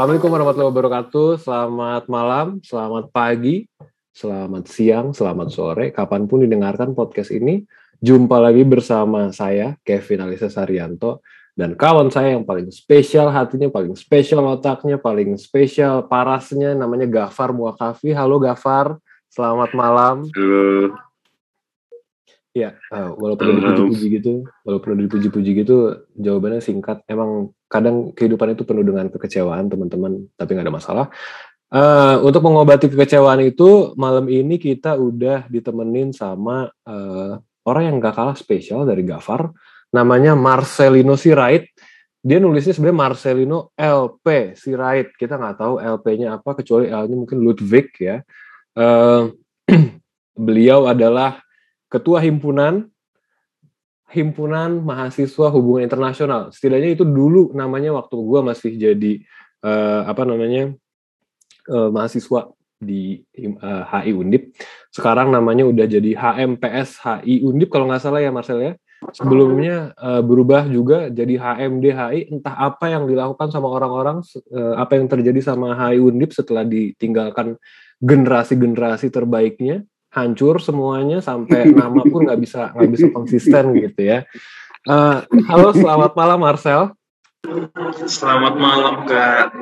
Assalamualaikum warahmatullahi wabarakatuh. Selamat malam, selamat pagi, selamat siang, selamat sore. Kapan pun didengarkan podcast ini, jumpa lagi bersama saya, Kevin Alisa Saryanto, dan kawan saya yang paling spesial hatinya, paling spesial otaknya, paling spesial parasnya, namanya Gafar Muakafi. Halo Gafar, selamat malam. Halo. Ya, uh, walaupun udah dipuji-puji gitu, walaupun udah dipuji-puji gitu, jawabannya singkat. Emang kadang kehidupan itu penuh dengan kekecewaan, teman-teman, tapi nggak ada masalah. Uh, untuk mengobati kekecewaan itu, malam ini kita udah ditemenin sama uh, orang yang gak kalah spesial dari Gafar, namanya Marcelino Sirait. Dia nulisnya sebenarnya Marcelino LP Sirait. Kita nggak tahu LP-nya apa, kecuali L-nya mungkin Ludwig ya. Uh, beliau adalah ketua himpunan himpunan mahasiswa hubungan internasional. Setidaknya itu dulu namanya waktu gue masih jadi uh, apa namanya uh, mahasiswa di uh, HI Undip. Sekarang namanya udah jadi HMPS HI Undip kalau nggak salah ya Marcel ya. Sebelumnya uh, berubah juga jadi HMD HI entah apa yang dilakukan sama orang-orang uh, apa yang terjadi sama HI Undip setelah ditinggalkan generasi-generasi terbaiknya hancur semuanya sampai nama pun nggak bisa nggak bisa konsisten gitu ya. Uh, halo, selamat malam Marcel. Selamat malam kak.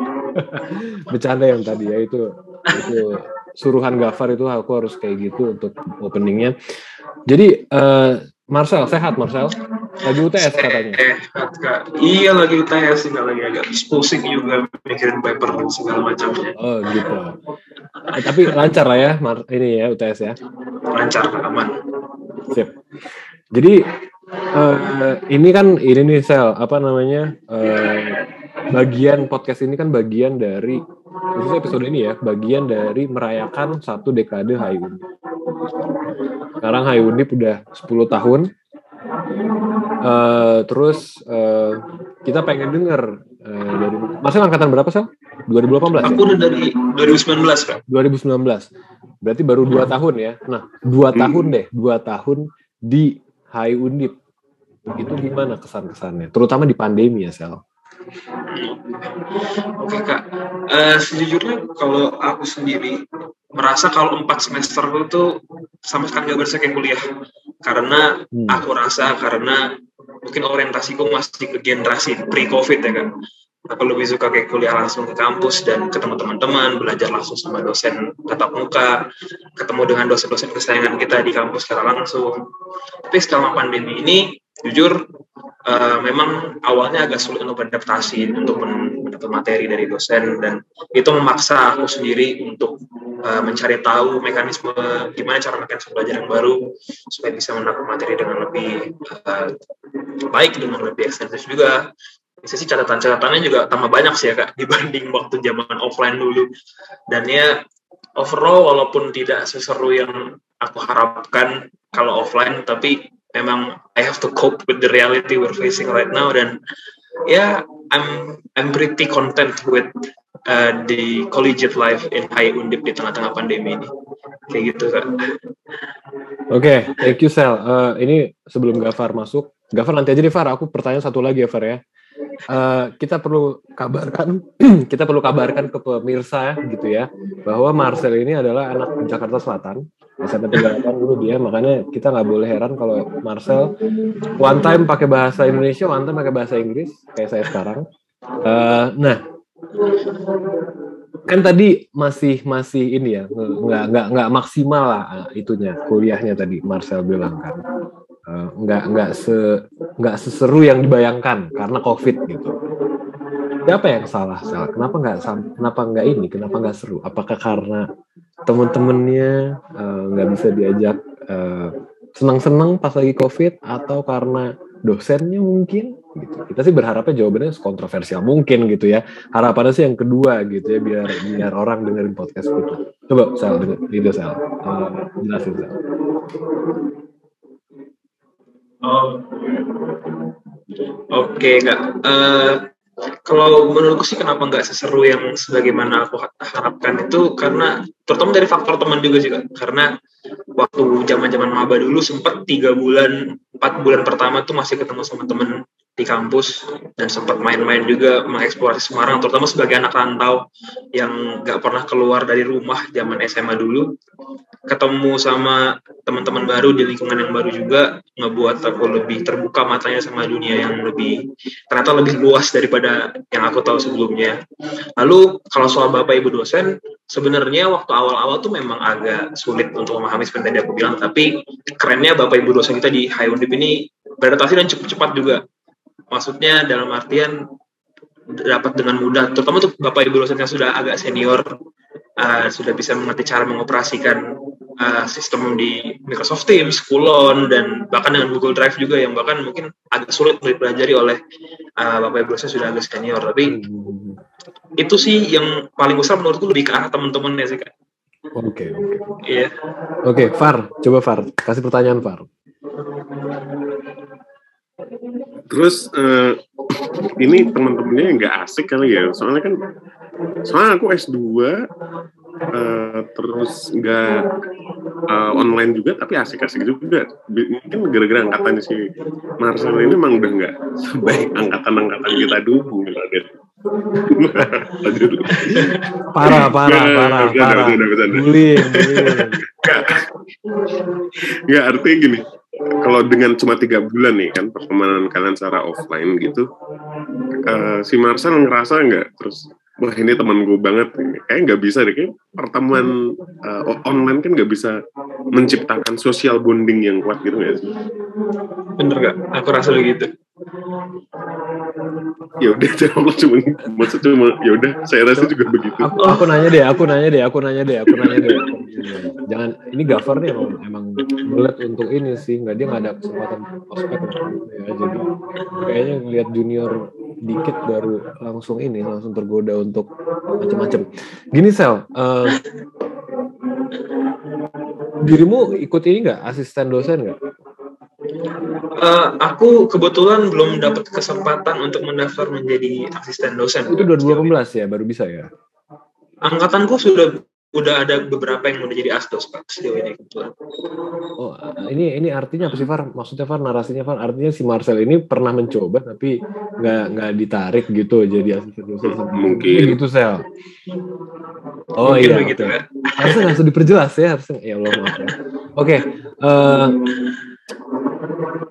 Bercanda yang tadi ya itu itu suruhan Gafar itu aku harus kayak gitu untuk openingnya. Jadi uh, Marcel sehat Marcel? Lagi UTS katanya. Sehat kak. Iya lagi UTS sih lagi agak pusing juga mikirin paper dan segala macamnya. Oh gitu. Eh, tapi lancar lah ya Mar ini ya UTS ya. Lancar aman. Sip. Jadi uh, ini kan ini nih sel apa namanya uh, bagian podcast ini kan bagian dari khusus episode ini ya bagian dari merayakan satu dekade HI sekarang HI Undip udah 10 tahun. Uh, terus uh, kita pengen denger uh, dari Masih angkatan berapa sih? 2018 Aku ya? udah dari 2019 kan. 2019. Berarti baru dua hmm. tahun ya. Nah, dua hmm. tahun deh, dua tahun di HI Undip. Itu gimana kesan-kesannya? Terutama di pandemi ya, Sel. Oke kak, uh, sejujurnya kalau aku sendiri merasa kalau empat semester itu sama sekali gak berasa kayak kuliah. Karena hmm. aku rasa karena mungkin orientasiku masih ke generasi pre-covid ya kan aku lebih suka kayak kuliah langsung ke kampus dan ketemu teman-teman belajar langsung sama dosen tatap muka ketemu dengan dosen-dosen kesayangan kita di kampus secara langsung. Tapi selama pandemi ini jujur uh, memang awalnya agak sulit untuk beradaptasi untuk mendapat materi dari dosen dan itu memaksa aku sendiri untuk uh, mencari tahu mekanisme gimana cara mekanisme belajar yang baru supaya bisa mendapat materi dengan lebih uh, baik dengan lebih ekstensif juga. Sih catatan-catatannya juga tambah banyak sih ya kak dibanding waktu zaman offline dulu. Dan ya overall walaupun tidak seseru yang aku harapkan kalau offline tapi memang I have to cope with the reality we're facing right now dan ya yeah, I'm I'm pretty content with uh, the collegiate life in high undip di tengah-tengah pandemi ini kayak gitu kan. Oke, okay, thank you Sel. Uh, ini sebelum Gafar masuk, Gafar nanti aja deh Far. Aku pertanyaan satu lagi ya Far ya. Uh, kita perlu kabarkan, kita perlu kabarkan ke pemirsa gitu ya, bahwa Marcel ini adalah anak Jakarta Selatan, SMP 38 dulu dia makanya kita nggak boleh heran kalau Marcel one time pakai bahasa Indonesia one time pakai bahasa Inggris kayak saya sekarang. Uh, nah kan tadi masih masih ini ya nggak nggak nggak maksimal lah eh, itunya kuliahnya tadi Marcel bilang kan. Uh, nggak nggak se nggak seseru yang dibayangkan karena covid gitu apa yang salah salah kenapa nggak kenapa nggak ini? Kenapa nggak seru? Apakah karena temen-temennya eh, nggak uh, bisa diajak uh, senang-senang pas lagi covid atau karena dosennya mungkin? Gitu. Kita sih berharapnya jawabannya kontroversial mungkin gitu ya. Harapannya sih yang kedua gitu ya biar biar orang dengerin podcast kita. Coba sel itu sel uh, jelasin sel oh. Oke okay, kak uh, kalau menurutku sih kenapa nggak seseru yang sebagaimana aku harapkan itu karena terutama dari faktor teman juga sih karena waktu zaman zaman maba dulu sempat tiga bulan empat bulan pertama tuh masih ketemu sama temen di kampus dan sempat main-main juga mengeksplorasi Semarang terutama sebagai anak rantau yang nggak pernah keluar dari rumah zaman SMA dulu. Ketemu sama teman-teman baru di lingkungan yang baru juga ngebuat aku lebih terbuka matanya sama dunia yang lebih ternyata lebih luas daripada yang aku tahu sebelumnya. Lalu kalau soal bapak ibu dosen sebenarnya waktu awal-awal tuh memang agak sulit untuk memahami seperti tadi aku bilang tapi kerennya bapak ibu dosen kita di High Undip ini beradaptasi dan cepat-cepat juga maksudnya dalam artian dapat dengan mudah terutama untuk bapak ibu dosen yang sudah agak senior uh, sudah bisa mengerti cara mengoperasikan uh, sistem di Microsoft Teams, Kulon dan bahkan dengan Google Drive juga yang bahkan mungkin agak sulit dipelajari oleh uh, bapak ibu dosen sudah agak senior tapi itu sih yang paling besar menurutku lebih ke arah teman-teman ya sih kak. Oke, oke. Iya. Oke, Far, coba Far, kasih pertanyaan Far. Terus uh, ini teman-temannya nggak asik kali ya, soalnya kan soalnya aku S2 uh, eh, terus nggak uh, online juga tapi asik-asik juga. Mungkin gara-gara angkatan si Marcel ini memang udah nggak sebaik angkatan-angkatan kita dulu gitu parah parah parah parah. bullying nggak artinya gini kalau dengan cuma tiga bulan nih kan pertemanan kalian secara offline gitu, uh, si Marcel ngerasa nggak? Terus wah ini teman gue banget kayak nggak bisa deh kayak pertemuan uh, online kan nggak bisa menciptakan social bonding yang kuat gitu nggak sih? Bener gak aku rasa begitu. Ya udah jawab cuma maksud cuma ya udah saya rasa juga begitu. Aku, aku nanya deh aku nanya deh aku nanya deh aku nanya deh. Jangan ini Gafar nih emang emang belet untuk ini sih. Nggak dia nggak ada kesempatan ospek ya jadi kayaknya ngeliat junior dikit baru langsung ini langsung tergoda untuk macam-macam gini sel uh, dirimu ikut ini nggak asisten dosen nggak Uh, aku kebetulan belum dapat kesempatan untuk mendaftar menjadi asisten dosen. Itu 2018 ya, baru bisa ya? Angkatanku sudah udah ada beberapa yang udah jadi asdos pak sejauh ini kebetulan. Oh ini ini artinya apa sih Far? Maksudnya Far narasinya Far artinya si Marcel ini pernah mencoba tapi nggak nggak ditarik gitu jadi asisten dosen mungkin gitu sel. Oh mungkin iya. Begitu, okay. ya. Harusnya nggak usah diperjelas ya harusnya ya Allah maaf. Ya. Oke. Okay, uh, eh,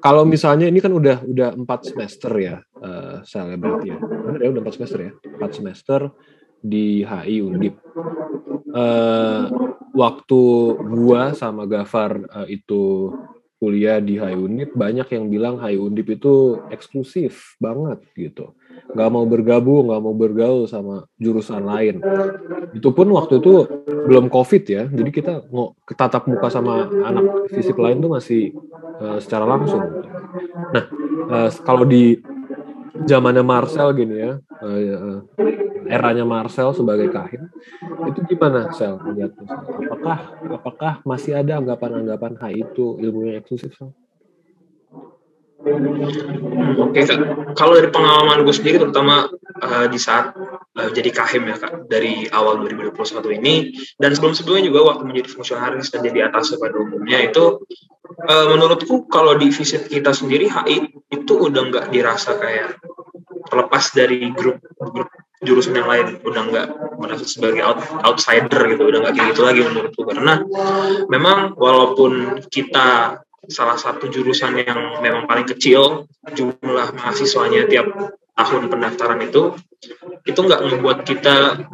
kalau misalnya ini kan udah udah empat semester ya, uh, saya berarti ya, benar ya udah empat semester ya, empat semester di HI Undip. Uh, waktu gua sama Gafar uh, itu kuliah di HI Undip, banyak yang bilang HI Undip itu eksklusif banget gitu. Nggak mau bergabung, nggak mau bergaul sama jurusan lain. Itu pun waktu itu belum COVID ya, jadi kita mau ketatap muka sama anak fisik lain tuh masih uh, secara langsung. Nah, uh, kalau di zamannya Marcel gini ya, uh, eranya Marcel sebagai kahin, itu gimana Sel melihatnya? Apakah apakah masih ada anggapan-anggapan H itu ilmunya eksklusif Sel? Oke kak, kalau dari pengalaman gue sendiri terutama uh, di saat uh, jadi kahim ya kak dari awal 2021 ini dan sebelum-sebelumnya juga waktu menjadi fungsionaris dan jadi atas pada umumnya itu uh, menurutku kalau di visit kita sendiri HI itu udah nggak dirasa kayak terlepas dari grup grup jurusan yang lain udah nggak merasa sebagai out, outsider gitu udah nggak kayak gitu lagi menurutku. Karena memang walaupun kita salah satu jurusan yang memang paling kecil jumlah mahasiswanya tiap tahun pendaftaran itu itu nggak membuat kita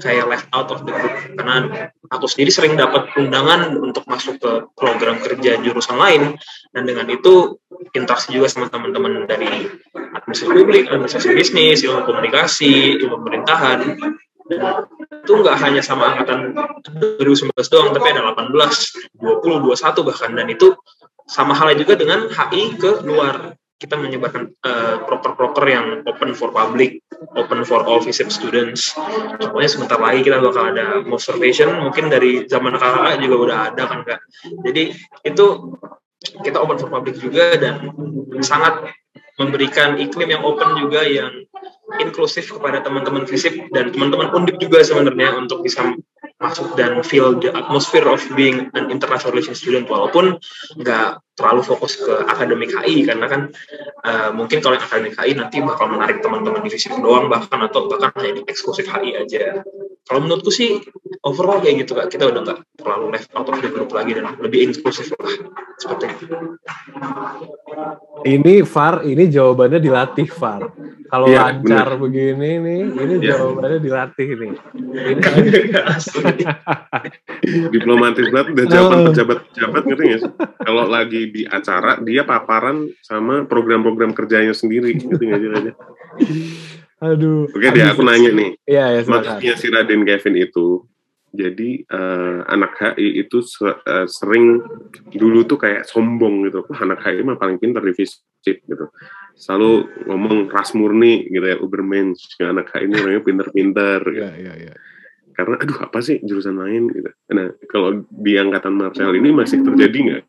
kayak left out of the group. Karena aku sendiri sering dapat undangan untuk masuk ke program kerja jurusan lain dan dengan itu interaksi juga sama teman-teman dari administrasi publik, administrasi bisnis, ilmu komunikasi, ilmu pemerintahan. Dan itu nggak hanya sama angkatan 2019 doang tapi ada 18, 20, 21 bahkan. Dan itu sama halnya juga dengan HI ke luar kita menyebarkan uh, proker-proker yang open for public, open for all visit students. Pokoknya sebentar lagi kita bakal ada observation, mungkin dari zaman kakak juga udah ada kan kak. Jadi itu kita open for public juga dan sangat memberikan iklim yang open juga yang inklusif kepada teman-teman fisip dan teman-teman undip juga sebenarnya untuk bisa masuk dan feel the atmosphere of being an international relations student walaupun nggak terlalu fokus ke akademik HI karena kan uh, mungkin kalau yang akademik HI nanti bakal menarik teman-teman divisi doang bahkan atau bahkan hanya di eksklusif HI aja. Kalau menurutku sih overall kayak gitu kak. Kita udah nggak terlalu left out of the group lagi dan lebih inklusif lah seperti itu. Ini VAR ini jawabannya dilatih VAR kalau ya, lancar bener. begini nih ini ya. jawabannya dilatih nih. Ini diplomatis banget udah jawaban pejabat-pejabat ngerti nggak sih? Kalau lagi di acara dia paparan sama program-program kerjanya sendiri ngerti nggak aja Aduh. Oke deh, aku nanya nih. Iya, ya, Maksudnya si Raden Kevin itu, jadi uh, anak HI itu uh, sering dulu tuh kayak sombong gitu. Wah, anak HI mah paling pintar di fisik gitu. Selalu ngomong ras murni gitu ya, Ubermensch. Anak HI ini orangnya pintar-pintar. Gitu. Iya, iya, iya karena aduh apa sih jurusan lain gitu. Nah kalau di angkatan Marcel ini masih terjadi nggak?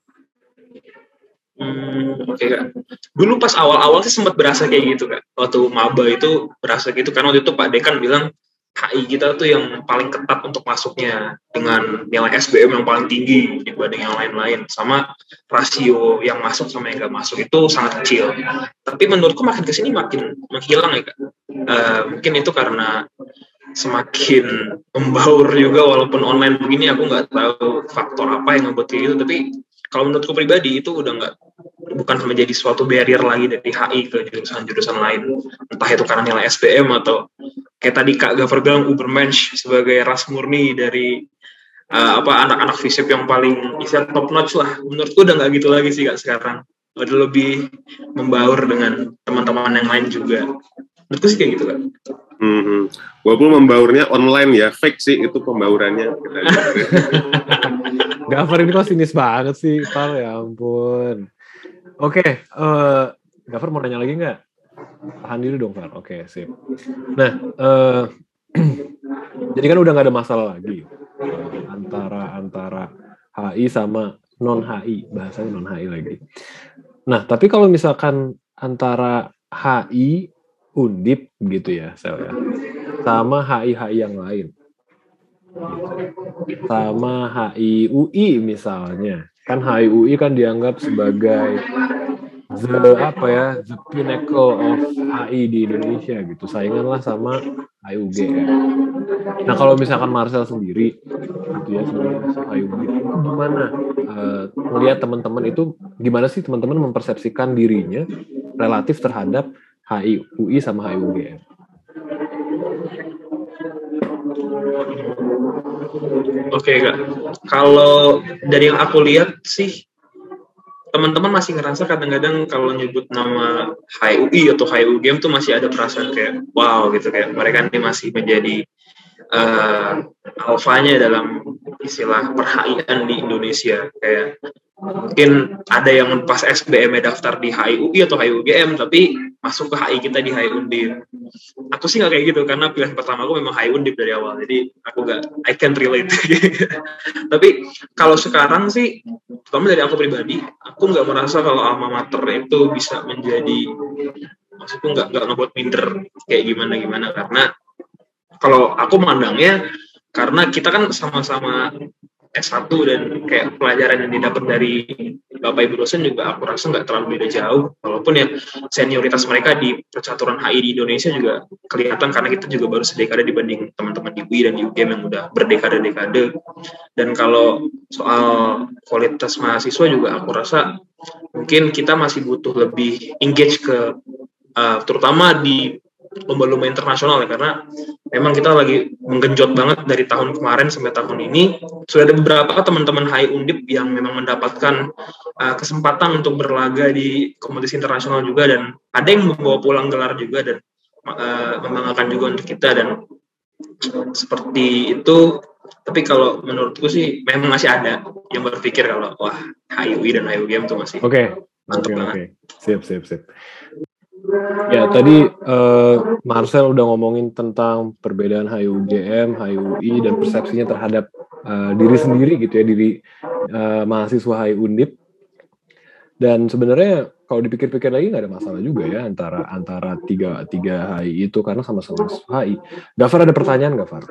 Hmm, oke okay, kak. Dulu pas awal-awal sih sempat berasa kayak gitu kak. Waktu maba itu berasa gitu karena waktu itu Pak Dekan bilang HI kita tuh yang paling ketat untuk masuknya dengan nilai SBM yang paling tinggi dibanding yang lain-lain sama rasio yang masuk sama yang nggak masuk itu sangat kecil tapi menurutku makin ke sini makin menghilang ya kak uh, mungkin itu karena semakin membaur juga walaupun online begini aku nggak tahu faktor apa yang membuat gitu tapi kalau menurutku pribadi itu udah nggak bukan menjadi suatu barrier lagi dari HI ke jurusan-jurusan lain. Entah itu karena nilai SPM atau kayak tadi Kak Gafar bilang Ubermensch sebagai ras murni dari uh, apa anak-anak fisip yang paling istilah top notch lah. Menurutku udah nggak gitu lagi sih Kak sekarang. Udah lebih membaur dengan teman-teman yang lain juga menurutku sih kayak gitu Kak Hmm, walaupun membaurnya online ya, fake sih itu pembaurannya. Gafar ini kok sinis banget sih, Pak. Ya ampun. Oke, okay, uh, eh, Gafar mau nanya lagi nggak? Tahan dulu dong, Far. Oke, okay, sip. Nah, uh, jadi kan udah nggak ada masalah lagi uh, antara antara HI sama non HI, bahasanya non HI lagi. Nah, tapi kalau misalkan antara HI Undip gitu ya, sel ya. Sama HI-HI yang lain. Sama HI UI misalnya. Kan HI UI kan dianggap sebagai the apa ya the pinnacle of HI di Indonesia gitu saingan lah sama HIUGM. Nah kalau misalkan Marcel sendiri gitu ya sebagai HIUGM gimana uh, teman-teman itu gimana sih teman-teman mempersepsikan dirinya relatif terhadap HI UI sama HI UGM. Oke kak, kalau dari yang aku lihat sih teman-teman masih ngerasa kadang-kadang kalau nyebut nama HUI atau HUGM tuh masih ada perasaan kayak wow gitu. Kayak mereka ini masih menjadi uh, alfanya dalam istilah perhaian di Indonesia. Kayak mungkin ada yang pas SBM daftar di HIUI atau HIUGM tapi masuk ke HI kita di HI Undip. Aku sih nggak kayak gitu karena pilihan pertama aku memang HI Undip dari awal. Jadi aku nggak I can relate. tapi kalau sekarang sih, terutama dari aku pribadi, aku nggak merasa kalau alma mater itu bisa menjadi maksudku nggak nggak ngebuat minder kayak gimana gimana karena kalau aku memandangnya karena kita kan sama-sama S1 dan kayak pelajaran yang didapat dari Bapak Ibu dosen juga aku rasa nggak terlalu beda jauh. Walaupun ya senioritas mereka di percaturan HI di Indonesia juga kelihatan karena kita juga baru sedekade dibanding teman-teman di UI dan di UGM yang udah berdekade-dekade. Dan kalau soal kualitas mahasiswa juga aku rasa mungkin kita masih butuh lebih engage ke uh, terutama di lomba-lomba internasional ya karena memang kita lagi menggenjot banget dari tahun kemarin sampai tahun ini sudah ada beberapa teman-teman Hai Undip yang memang mendapatkan uh, kesempatan untuk berlaga di kompetisi internasional juga dan ada yang membawa pulang gelar juga dan uh, membanggakan juga untuk kita dan seperti itu tapi kalau menurutku sih memang masih ada yang berpikir kalau wah HIUI dan HIUGM itu masih oke okay. mantap okay, banget okay. siap siap siap Ya, tadi uh, Marcel udah ngomongin tentang perbedaan HUGM, HUI, dan persepsinya terhadap uh, diri sendiri gitu ya, diri uh, mahasiswa HI Undip. Dan sebenarnya kalau dipikir-pikir lagi nggak ada masalah juga ya antara antara tiga tiga HI itu karena sama-sama HI. Gafar ada pertanyaan Gafar?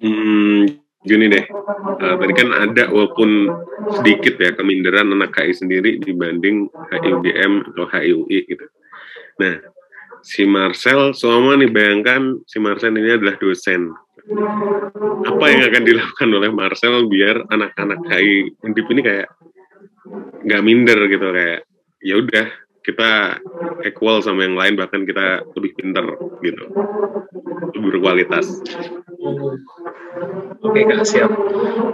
Hmm, gini deh, uh, tadi kan ada walaupun sedikit ya keminderan anak HI sendiri dibanding HIUGM atau HIUI gitu. Nah, si Marcel selama nih bayangkan si Marcel ini adalah dosen. Apa yang akan dilakukan oleh Marcel biar anak-anak HI Undip ini kayak nggak minder gitu kayak ya udah kita equal sama yang lain bahkan kita lebih pintar gitu. Lebih berkualitas. Oke kak siap.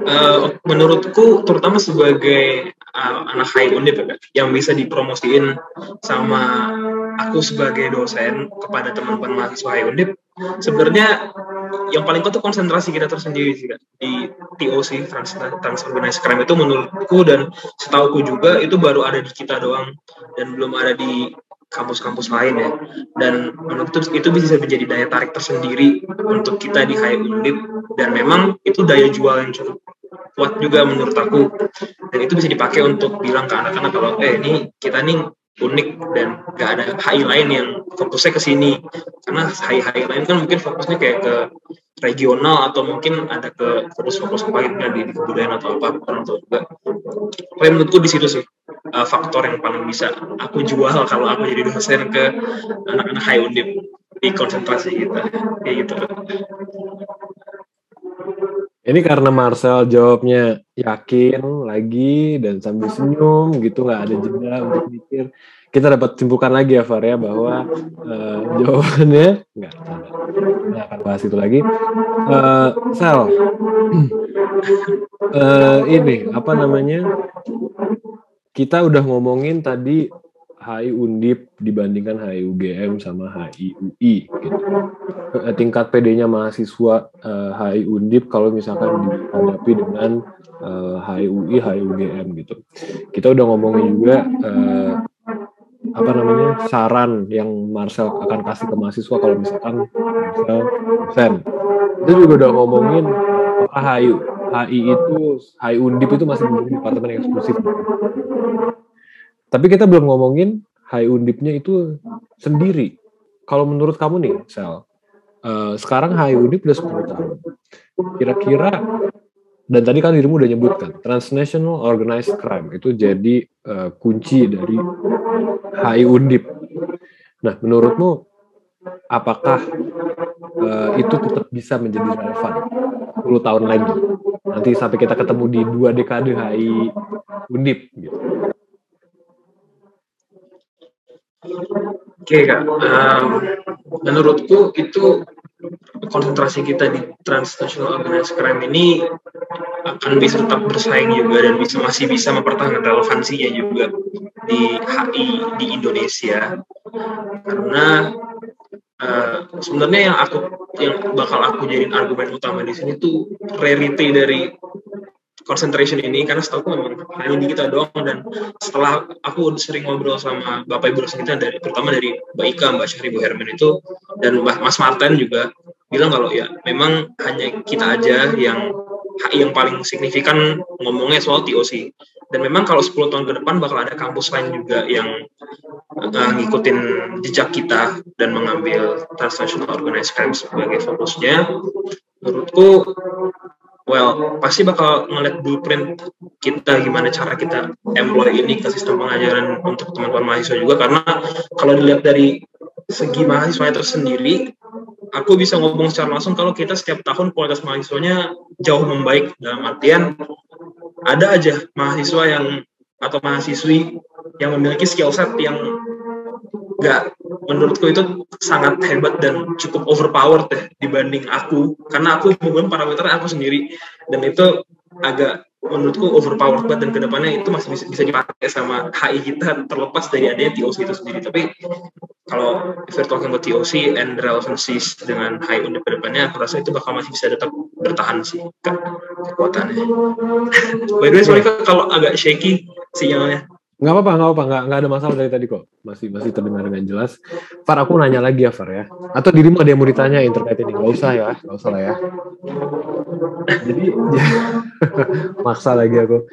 Uh, menurutku terutama sebagai uh, anak high undip ya, yang bisa dipromosiin sama aku sebagai dosen kepada teman-teman mahasiswa high undip sebenarnya yang paling itu konsentrasi kita tersendiri sih kak di TOC trans Organized Crime itu menurutku dan setauku juga itu baru ada di kita doang dan belum ada di kampus-kampus lain ya. Dan menurutku itu bisa menjadi daya tarik tersendiri untuk kita di High Undip dan memang itu daya jual yang cukup kuat juga menurut aku. Dan itu bisa dipakai untuk bilang ke anak-anak kalau eh ini kita nih unik dan gak ada HI lain yang fokusnya ke sini. Karena HI-HI lain kan mungkin fokusnya kayak ke regional atau mungkin ada ke fokus-fokus lainnya di, di kebudayaan atau apa atau juga Tapi menurutku di situ sih uh, faktor yang paling bisa aku jual kalau aku jadi dosen ke anak-anak HI Undip di konsentrasi kita. Kayak gitu ini karena Marcel jawabnya yakin lagi dan sambil senyum gitu nggak ada jeda untuk mikir. Kita dapat simpulkan lagi ya Far ya bahwa uh, jawabannya nggak Kita akan bahas itu lagi. Uh, Sel, uh, ini apa namanya? Kita udah ngomongin tadi HI Undip dibandingkan HI UGM sama HI UI gitu. Eh, tingkat PD-nya mahasiswa uh, eh, HI Undip kalau misalkan dihadapi dengan uh, HI UI, HI UGM gitu. Kita udah ngomongin juga uh, apa namanya saran yang Marcel akan kasih ke mahasiswa kalau misalkan Marcel sen. Itu juga udah ngomongin apakah HI HI itu HI Undip itu masih menjadi departemen eksklusif. Tapi kita belum ngomongin high undipnya itu sendiri. Kalau menurut kamu nih, Sel, uh, sekarang high undip udah 10 tahun. Kira-kira dan tadi kan dirimu udah nyebutkan transnational organized crime itu jadi uh, kunci dari HI Undip. Nah, menurutmu apakah uh, itu tetap bisa menjadi relevan 10 tahun lagi? Nanti sampai kita ketemu di dua dekade HI Undip gitu. Oke kak, um, menurutku itu konsentrasi kita di transnational organized crime ini akan bisa tetap bersaing juga dan bisa masih bisa mempertahankan relevansinya juga di HI di Indonesia. Karena uh, sebenarnya yang aku yang bakal aku jadiin argumen utama di sini tuh rarity dari concentration ini karena setahu memang hanya di kita doang dan setelah aku sering ngobrol sama bapak ibu dosen kita dari terutama dari Mbak Ika, Mbak Syahri, Bu Herman itu dan Mas Martin juga bilang kalau ya memang hanya kita aja yang yang paling signifikan ngomongnya soal TOC dan memang kalau 10 tahun ke depan bakal ada kampus lain juga yang uh, ngikutin jejak kita dan mengambil transnational organized crime sebagai fokusnya. Menurutku well pasti bakal ngeliat blueprint kita gimana cara kita employ ini ke sistem pengajaran untuk teman-teman mahasiswa juga. Karena kalau dilihat dari segi mahasiswa itu sendiri aku bisa ngomong secara langsung kalau kita setiap tahun kualitas mahasiswanya jauh membaik. Dalam artian ada aja mahasiswa yang atau mahasiswi yang memiliki skill set yang gak menurutku itu sangat hebat dan cukup overpowered deh dibanding aku. Karena aku menggunakan parameter aku sendiri. Dan itu agak menurutku overpowered banget dan ke depannya itu masih bisa, bisa dipakai sama HI kita terlepas dari adanya TOC itu sendiri. Tapi kalau if we're talking about TOC and relevancies dengan HI untuk ke depannya aku rasa itu bakal masih bisa tetap bertahan sih ke kekuatannya. By the way sorry kalau agak shaky sinyalnya Nggak apa-apa, nggak apa-apa, nggak, nggak ada masalah dari tadi kok. Masih masih terdengar dengan jelas. Far, aku nanya lagi ya, Far ya. Atau dirimu ada yang mau ditanya terkait ini? Nggak usah ya, nggak usah lah ya. Jadi, maksa lagi aku.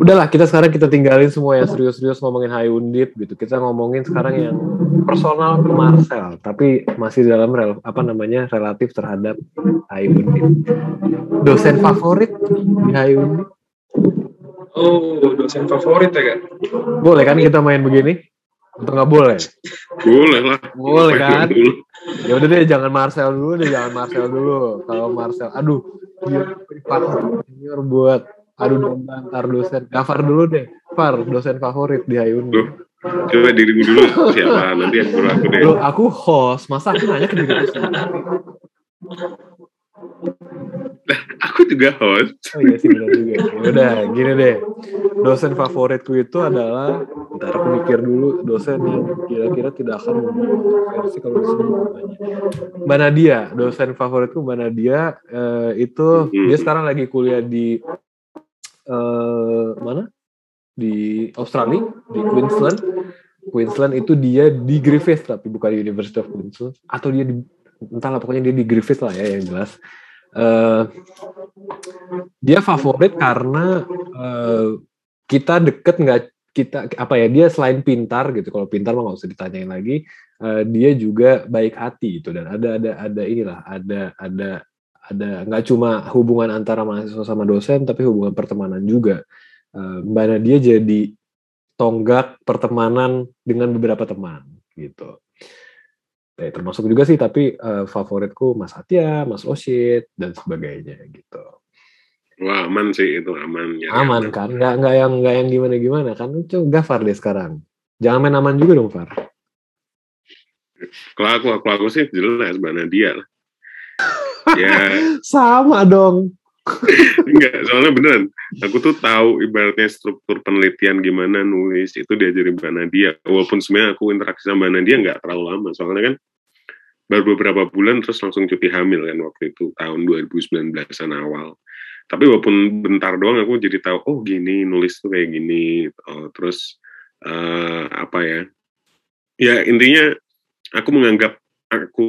udahlah kita sekarang kita tinggalin semua yang serius-serius ngomongin High Undip gitu. Kita ngomongin sekarang yang personal ke Marcel, tapi masih dalam rel, apa namanya relatif terhadap High Undip. Dosen favorit di High Undip? Oh, dosen favorit ya kak? Boleh kan kita main begini? Atau nggak boleh? Boleh lah. Boleh kan? Ya udah deh, jangan Marcel dulu deh, jangan Marcel dulu. Kalau Marcel, aduh, dia senior buat adu domba antar dosen. Gafar dulu deh, Far, dosen favorit di Hayun. Coba dirimu dulu siapa nanti aku aku deh. Loh, aku host, masa aku nanya ke diriku sendiri? aku juga host. Oh iya sih benar juga. Ya udah, gini deh. Dosen favoritku itu adalah ntar aku mikir dulu dosen yang kira-kira tidak akan versi kalau disebut namanya. Mbak Nadia, dosen favoritku Mbak Nadia eh, itu hmm. dia sekarang lagi kuliah di eh, mana? Di Australia, di Queensland. Queensland itu dia di Griffith tapi bukan di University of Queensland atau dia di entahlah pokoknya dia di Griffith lah ya yang jelas. Uh, dia favorit karena uh, kita deket nggak kita apa ya dia selain pintar gitu kalau pintar mah nggak usah ditanyain lagi uh, dia juga baik hati gitu. Dan ada ada ada inilah ada ada ada nggak cuma hubungan antara mahasiswa sama dosen tapi hubungan pertemanan juga. Uh, mbak Nadia jadi tonggak pertemanan dengan beberapa teman gitu ya, termasuk juga sih tapi uh, favoritku Mas Atia, Mas Oshit dan sebagainya gitu. Wah aman sih itu aman ya. Aman kan, nggak nggak yang nggak yang gimana gimana kan? Coba Gafar deh sekarang. Jangan main aman juga dong Far. Kalau aku aku aku sih jelas mana dia lah. ya. Sama dong. Enggak, soalnya beneran. Aku tuh tahu ibaratnya struktur penelitian gimana nulis itu diajarin Mbak Nadia. Walaupun sebenarnya aku interaksi sama Mbak Nadia nggak terlalu lama. Soalnya kan baru beberapa bulan terus langsung cuti hamil kan waktu itu tahun 2019an awal. Tapi walaupun bentar doang aku jadi tahu oh gini nulis tuh kayak gini oh, terus uh, apa ya ya intinya aku menganggap aku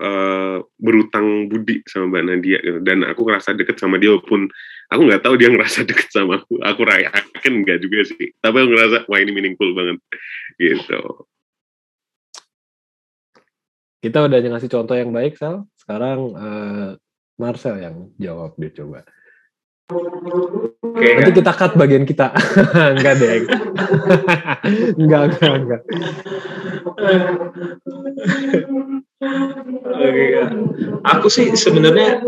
uh, berutang budi sama Mbak Nadia gitu. dan aku ngerasa deket sama dia walaupun aku nggak tahu dia ngerasa deket sama aku. Aku yakin nggak juga sih. Tapi aku ngerasa wah ini meaningful banget gitu kita udah ngasih contoh yang baik, Sal. Sekarang uh, Marcel yang jawab deh coba. Oke. Nanti kita cut bagian kita. enggak deh. enggak, enggak, enggak. Oke, aku sih sebenarnya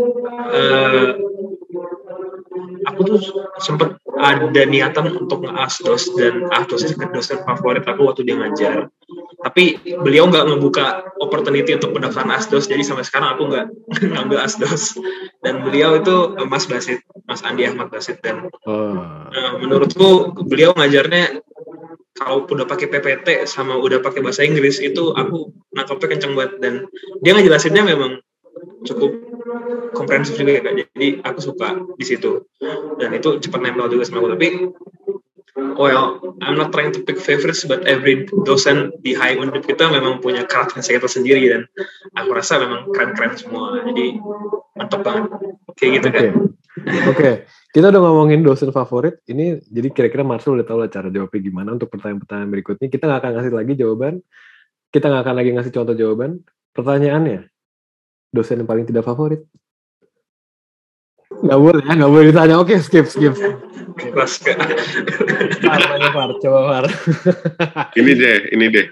uh, aku tuh sempet ada niatan untuk nge-asdos dan asdos itu dosen favorit aku waktu dia ngajar. Tapi beliau nggak ngebuka opportunity untuk pendaftaran asdos jadi sampai sekarang aku nggak ngambil asdos dan beliau itu Mas Basit Mas Andi Ahmad Basit. Dan oh. uh, menurutku beliau ngajarnya kalau udah pakai PPT sama udah pakai bahasa Inggris itu aku nangkepnya kenceng banget. Dan dia ngejelasinnya memang cukup komprehensif juga ya kak jadi aku suka di situ dan itu cepat nempel juga sama aku tapi well I'm not trying to pick favorites but every dosen di high undip kita memang punya karakter kita sendiri dan aku rasa memang keren-keren semua jadi mantap banget kayak gitu kan Oke, okay. kita udah ngomongin dosen favorit. Ini jadi kira-kira Marcel udah tahu lah cara jawabnya gimana untuk pertanyaan-pertanyaan berikutnya. Kita nggak akan ngasih lagi jawaban. Kita nggak akan lagi ngasih contoh jawaban. Pertanyaannya, dosen yang paling tidak favorit? Gak boleh ya, gak boleh ditanya. Oke, skip, skip. Kelas gak? Far, coba Far. ini deh, ini deh.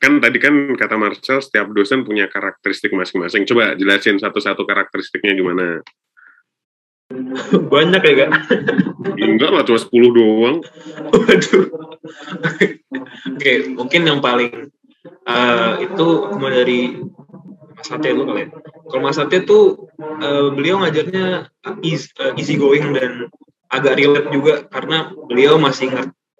Kan tadi kan kata Marcel, setiap dosen punya karakteristik masing-masing. Coba jelasin satu-satu karakteristiknya gimana. Banyak ya, Kak? Enggak lah, cuma 10 doang. Waduh. Oke, mungkin yang paling uh, itu mulai dari Mas Satya kali ya. Kalau Mas Satya tuh uh, beliau ngajarnya easy, uh, easy going dan agak relate juga karena beliau masih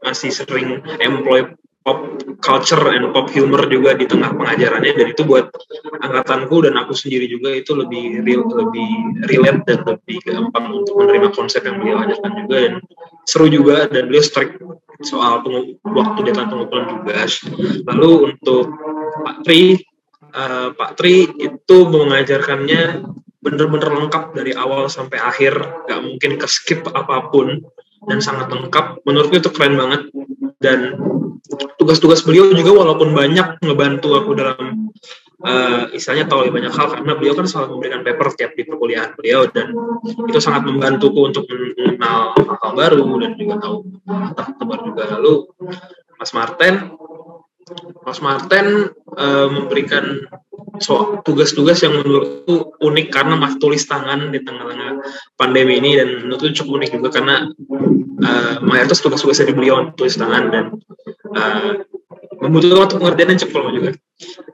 masih sering employ pop culture and pop humor juga di tengah pengajarannya. Dan itu buat angkatanku dan aku sendiri juga itu lebih real lebih relate dan lebih gampang untuk menerima konsep yang beliau ajarkan juga. Dan seru juga dan beliau strict soal waktu deadline pengumpulan tugas. Lalu untuk Pak Tri uh, Pak Tri itu mengajarkannya bener-bener lengkap dari awal sampai akhir, nggak mungkin ke skip apa pun. dan sangat lengkap. Menurutku itu keren banget dan tugas-tugas beliau juga walaupun banyak ngebantu aku dalam uh, istilahnya tahu lebih banyak hal karena beliau kan selalu memberikan paper tiap di perkuliahan beliau dan itu sangat membantuku untuk mengenal hal-hal baru dan juga tahu teman juga lalu Mas Martin Mas Martin uh, memberikan tugas-tugas yang menurutku unik karena mas tulis tangan di tengah-tengah pandemi ini dan menurutku cukup unik juga karena uh, mayoritas tugas-tugasnya di beliau tulis tangan dan uh, membutuhkan waktu pengertian dan cepat juga.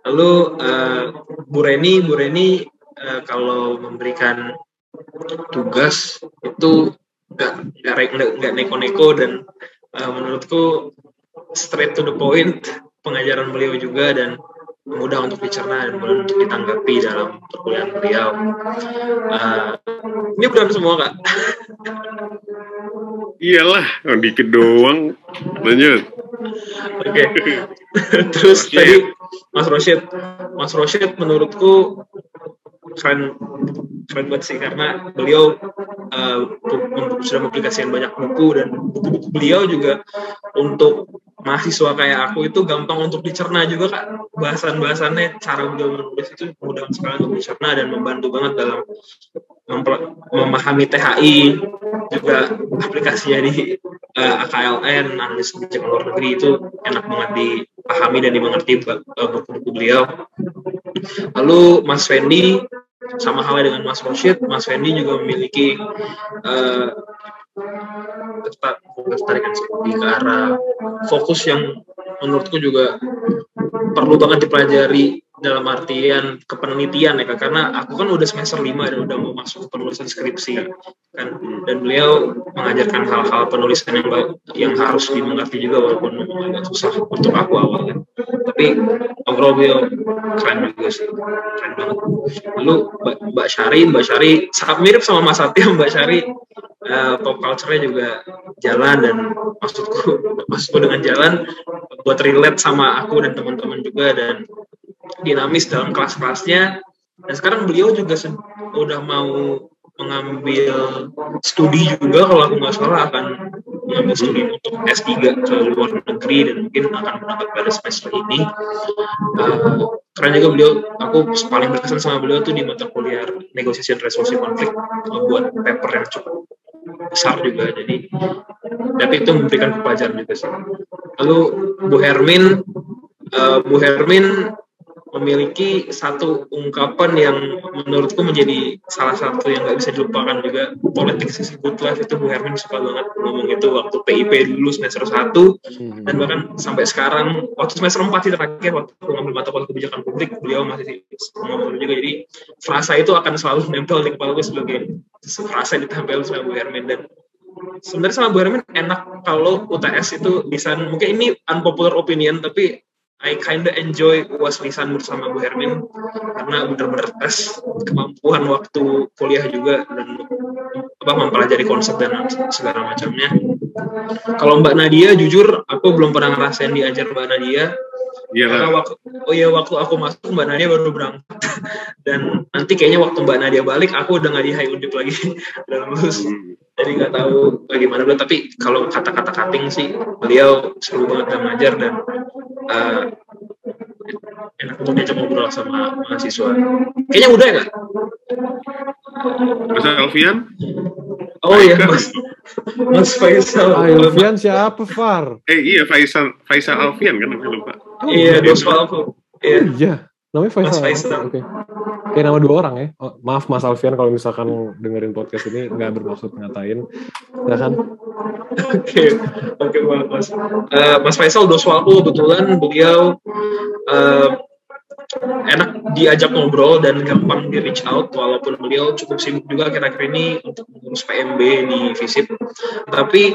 Lalu uh, Bu Reni, Bu Reni uh, kalau memberikan tugas itu nggak nggak neko-neko dan uh, menurutku straight to the point pengajaran beliau juga dan mudah untuk dicerna dan mudah untuk ditanggapi dalam perkuliahan beliau. Uh, ini udah semua kak. Iyalah, dikit doang. Lanjut. Oke. Okay. Terus Roshid. tadi Mas Roshid, Mas Roshid menurutku keren keren banget sih karena beliau uh, sudah memplikasikan banyak buku dan buku-buku beliau juga untuk mahasiswa kayak aku itu gampang untuk dicerna juga kak. Bahasan-bahasannya cara beliau menulis itu mudah sekali untuk dicerna dan membantu banget dalam memahami THI juga aplikasinya di uh, eh, AKLN analis kebijakan luar negeri itu enak banget dipahami dan dimengerti eh, buku-buku beliau. Lalu Mas Fendi sama halnya dengan Mas Roshid Mas Fendi juga memiliki uh, ketertarikan lebih ke arah fokus yang menurutku juga perlu banget dipelajari dalam artian kepenelitian ya kak. Karena aku kan udah semester lima dan udah mau masuk penulisan skripsi kan. Dan beliau mengajarkan hal-hal penulisan yang yang harus dimengerti juga walaupun agak susah untuk aku awalnya. Tapi overall beliau keren juga sih keren banget. Lalu Mbak Syari Mbak Syari sangat mirip sama Mas Satya Mbak Syari uh, pop culture-nya juga jalan dan maksudku maksudku dengan jalan buat relate sama aku dan teman-teman juga dan dinamis dalam kelas-kelasnya. Dan sekarang beliau juga udah mau mengambil studi juga kalau aku nggak salah akan mengambil studi untuk S3 ke luar negeri dan mungkin akan berangkat pada semester ini. Uh, keren juga beliau aku paling berkesan sama beliau tuh di mata kuliah negosiasi resolusi konflik membuat paper yang cukup besar juga jadi tapi itu memberikan pelajaran juga sih. Lalu Bu Hermin uh, Bu Hermin memiliki satu ungkapan yang menurutku menjadi salah satu yang nggak bisa dilupakan juga. Politik sisi good life itu Bu Hermin suka banget ngomong itu waktu PIP dulu semester 1 hmm. dan bahkan sampai sekarang waktu semester 4 sih terakhir waktu mengambil mata kuliah kebijakan publik beliau masih ngomong juga. Jadi frasa itu akan selalu nempel di kepala gue sebagai frasa yang ditempel sama Bu Hermin dan sebenarnya sama Bu Hermin enak kalau UTS itu bisa mungkin ini unpopular opinion tapi I kinda enjoy was lisan bersama Bu Hermin karena benar-benar tes kemampuan waktu kuliah juga dan apa mempelajari konsep dan segala macamnya. Kalau Mbak Nadia jujur aku belum pernah ngerasain diajar Mbak Nadia. Iya Karena waktu oh iya waktu aku masuk Mbak Nadia baru berangkat dan nanti kayaknya waktu Mbak Nadia balik aku udah nggak di high undip lagi dan lulus. Hmm. Jadi nggak tahu bagaimana beliau tapi kalau kata-kata cutting sih beliau seru banget dan ngajar dan uh, enak untuk diajak ngobrol sama mahasiswa. Kayaknya udah ya kak? Mas Alfian? Oh iya Mas, Mas Faisal. Alfian siapa Far? Eh iya Faisal Faisal Alfian kan aku lupa. iya Dosval aku. Iya. Oh, iya. Namanya Faisal. Mas Faisal. Oke. Okay. Kayak nama dua orang ya. Oh, maaf Mas Alfian kalau misalkan dengerin podcast ini nggak bermaksud ngatain. Kan? Oke, oke Mas. Uh, Mas Faisal Doswalku kebetulan beliau uh, enak diajak ngobrol dan gampang di reach out walaupun beliau cukup sibuk juga akhir-akhir ini untuk mengurus PMB di FISIP tapi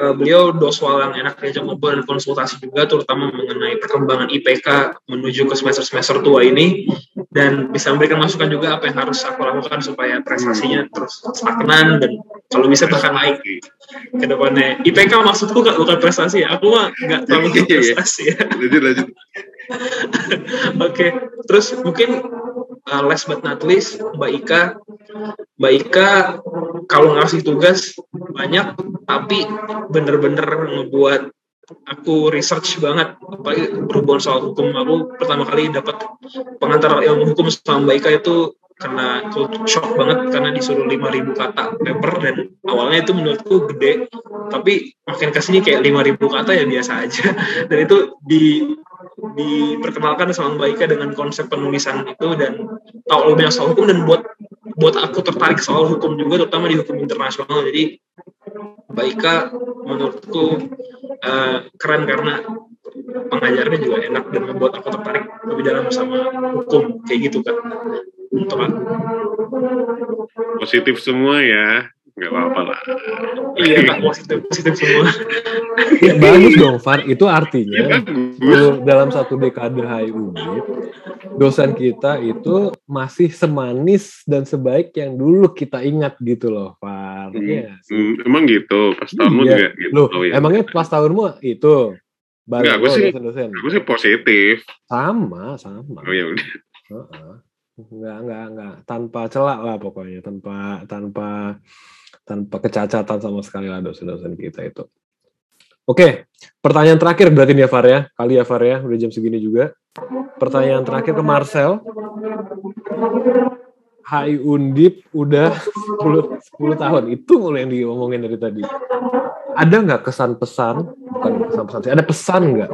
uh, beliau doswal yang enak diajak ngobrol dan konsultasi juga terutama mengenai perkembangan IPK menuju ke semester-semester tua ini. Dan bisa memberikan masukan juga apa yang harus aku lakukan supaya prestasinya terus stagnan dan kalau bisa bahkan naik. Ke depannya IPK maksudku bukan prestasi ya aku mah nggak terlalu iya, iya. prestasi ya. Lanjut lanjut okay. terus mungkin uh, last but not least Mbak Ika. Mbak Ika kalau ngasih tugas banyak tapi bener-bener ngebuat aku research banget. Apalagi berhubungan soal hukum. Aku pertama kali dapat pengantar ilmu hukum sama Mbak Ika itu karena shock banget karena disuruh 5000 kata paper dan awalnya itu menurutku gede. Tapi makin ke sini kayak 5000 kata ya biasa aja. Dan itu di diperkenalkan sama Mbak Ika dengan konsep penulisan itu dan tahu lebih banyak soal hukum dan buat buat aku tertarik soal hukum juga terutama di hukum internasional. Jadi Mbak Ika menurutku uh, keren karena pengajarnya juga enak dan membuat aku tertarik lebih dalam sama hukum kayak gitu kan untuk aku. Positif semua ya nggak apa-apa lah. Iya, positif, positif semua. ya, bagus dong, Far. Itu artinya ya, dalam satu dekade HIU dosen kita itu masih semanis dan sebaik yang dulu kita ingat gitu loh, Far. Hmm, ya, hmm, emang gitu, pas tahunmu iya. juga gitu. Loh, oh, ya. emangnya pas tahunmu itu baru Enggak, aku sih, dosen-dosen. Aku sih positif. Sama, sama. Oh ya udah. Uh -uh. Enggak, enggak, enggak. Tanpa celak lah pokoknya. Tanpa, tanpa tanpa kecacatan sama sekali lah dosen-dosen kita itu. Oke, pertanyaan terakhir berarti nih ya Far ya. Kali ya Far ya, udah jam segini juga. Pertanyaan terakhir ke Marcel. Hai Undip udah 10, 10 tahun. Itu mulai yang diomongin dari tadi. Ada nggak kesan pesan, bukan kesan pesan sih, ada pesan nggak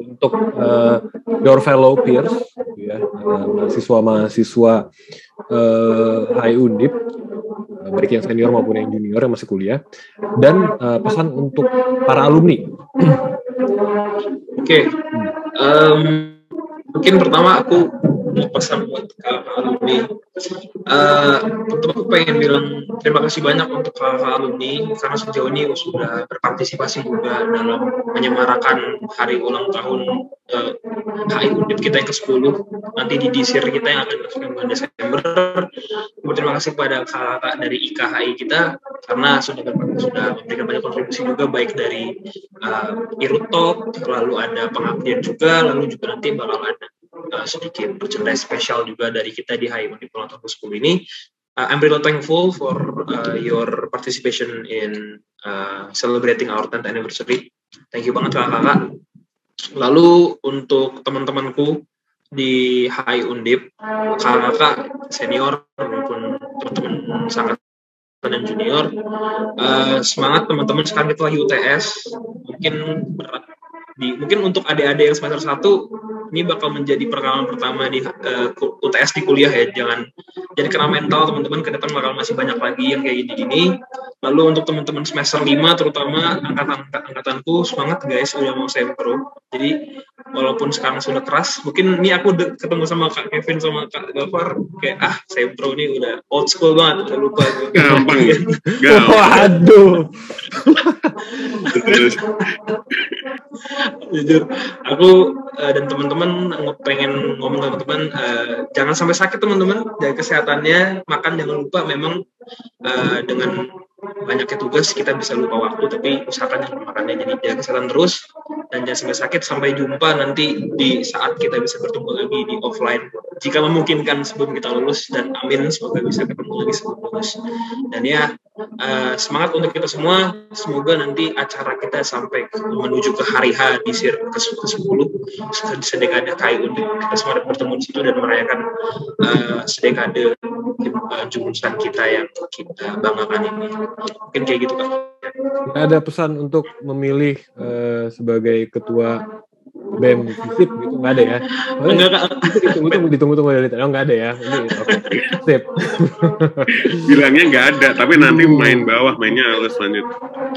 untuk uh, your fellow peers, ya, mahasiswa-mahasiswa uh, Hai Undip baik yang senior maupun yang junior yang masih kuliah dan uh, pesan untuk para alumni. Oke, okay. um, mungkin pertama aku mau pesan buat kakak alumni. Uh, aku pengen bilang terima kasih banyak untuk kakak alumni karena sejauh ini sudah berpartisipasi juga dalam menyemarakan hari ulang tahun uh, eh, HI Undip kita yang ke-10 nanti di disir kita yang akan dilaksanakan bulan Desember. Terima kasih kepada kakak dari IKHI kita karena sudah sudah memberikan banyak kontribusi juga baik dari uh, Irutok, lalu ada pengabdian juga, lalu juga nanti bakal ada uh, sedikit merchandise spesial juga dari kita di Hai Ulang Tahun 10 ini. Uh, I'm really thankful for uh, your participation in uh, celebrating our 10th anniversary. Thank you banget kakak-kakak. Lalu untuk teman-temanku di Hai Undip, kakak-kakak senior maupun teman-teman sangat dan junior, uh, semangat teman-teman sekarang kita lagi UTS, mungkin berat di mungkin untuk adik-adik yang semester satu ini bakal menjadi pengalaman pertama di uh, eh, UTS di kuliah ya. Jangan jadi kena mental teman-teman ke depan bakal masih banyak lagi yang kayak gini-gini lalu untuk teman-teman semester 5 terutama angkatan angkatanku semangat guys udah mau sempro jadi walaupun sekarang sudah keras mungkin ini aku ketemu sama Kak Kevin sama Kak Gafar kayak ah sempro ini udah old school banget udah lupa gampang waduh jujur aku uh, dan teman-teman pengen ngomong ke teman-teman uh, jangan sampai sakit teman-teman. Dari kesehatannya makan jangan lupa. Memang uh, dengan banyaknya tugas kita bisa lupa waktu tapi usahakan jangan makannya jadi jaga kesehatan terus dan jangan sampai sakit. Sampai jumpa nanti di saat kita bisa bertemu lagi di offline. Jika memungkinkan sebelum kita lulus dan amin semoga bisa ketemu lagi sebelum lulus. Dan ya uh, semangat untuk kita semua. Semoga nanti acara kita sampai menuju ke hari H di sir ke, ke 10 sedekade KAI untuk kita semua bertemu di situ dan merayakan uh, sedekade uh, jurusan kita yang kita banggakan ini. Mungkin kayak gitu kan ada pesan untuk memilih uh, sebagai ketua BEM FISIP gitu nggak ada ya? Oh, enggak kak. Ditunggu tunggu ditunggu tunggu dari tadi. Oh nggak ada ya? Ini oke. Okay. Sip. Bilangnya nggak ada, tapi nanti hmm. main bawah mainnya harus lanjut.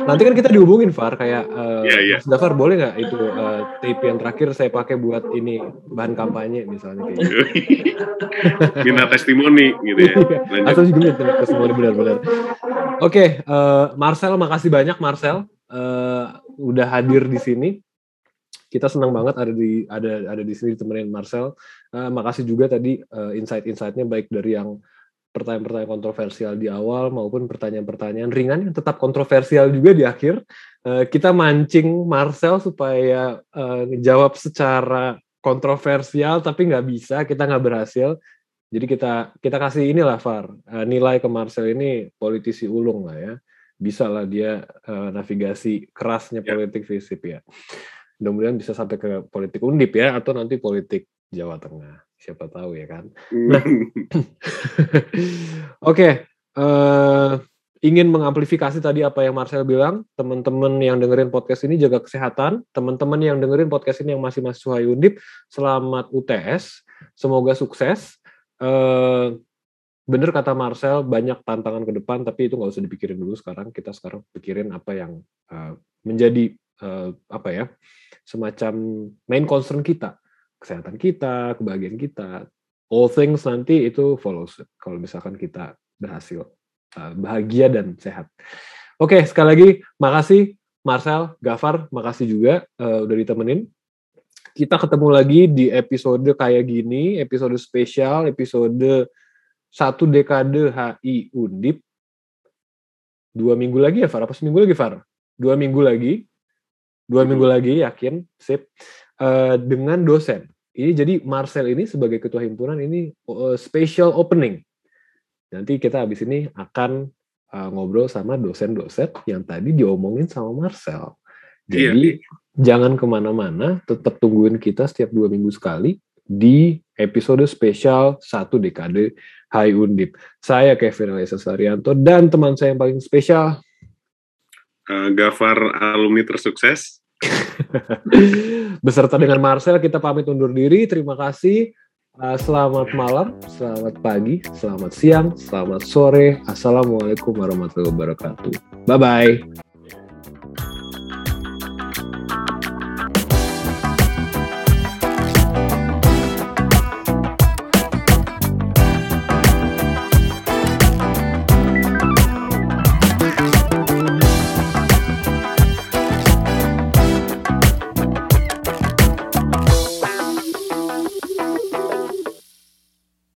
Nanti kan kita dihubungin Far kayak uh, ya, ya. Mas Dafar boleh nggak itu uh, tape yang terakhir saya pakai buat ini bahan kampanye misalnya kayak gitu. Minta testimoni gitu ya. Iya. Atau juga testimoni benar-benar. Oke, okay, uh, Marcel makasih banyak Marcel uh, udah hadir di sini kita senang banget ada di ada ada di sini ditemenin Marcel. Uh, makasih juga tadi uh, insight-insightnya baik dari yang pertanyaan-pertanyaan kontroversial di awal maupun pertanyaan-pertanyaan ringan yang tetap kontroversial juga di akhir. Uh, kita mancing Marcel supaya uh, jawab secara kontroversial tapi nggak bisa, kita nggak berhasil. Jadi kita kita kasih inilah Far uh, nilai ke Marcel ini politisi ulung lah ya. Bisa lah dia uh, navigasi kerasnya ya. politik FISIP ya. Mudah-mudahan bisa sampai ke politik undip ya atau nanti politik Jawa Tengah. Siapa tahu ya kan. Nah, oke. Okay, uh, ingin mengamplifikasi tadi apa yang Marcel bilang, teman-teman yang dengerin podcast ini jaga kesehatan, teman-teman yang dengerin podcast ini yang masih mahasiswa Undip, selamat UTS, semoga sukses. Uh, bener kata Marcel, banyak tantangan ke depan, tapi itu nggak usah dipikirin dulu sekarang. Kita sekarang pikirin apa yang uh, menjadi uh, apa ya, semacam main concern kita, kesehatan kita, kebahagiaan kita. All things nanti itu follows kalau misalkan kita berhasil Eh, bahagia dan sehat. Oke, sekali lagi makasih Marcel, Gafar, makasih juga uh, udah ditemenin. Kita ketemu lagi di episode kayak gini, episode spesial, episode satu dekade HI Undip. Dua minggu lagi ya, Far? Apa seminggu lagi, Far? Dua minggu lagi. Dua minggu lagi, yakin, sip. Uh, dengan dosen. Ini jadi Marcel ini sebagai ketua himpunan ini uh, special opening Nanti kita habis ini akan uh, ngobrol sama dosen-dosen yang tadi diomongin sama Marcel. Iya, Jadi iya. jangan ke mana-mana, tetap tungguin kita setiap dua minggu sekali di episode spesial satu dekade Hai Undip. Saya Kevin Alisa Sarianto dan teman saya yang paling spesial uh, Gafar alumni tersukses. Beserta dengan Marcel kita pamit undur diri. Terima kasih. Uh, selamat malam, selamat pagi, selamat siang, selamat sore. Assalamualaikum warahmatullahi wabarakatuh. Bye bye.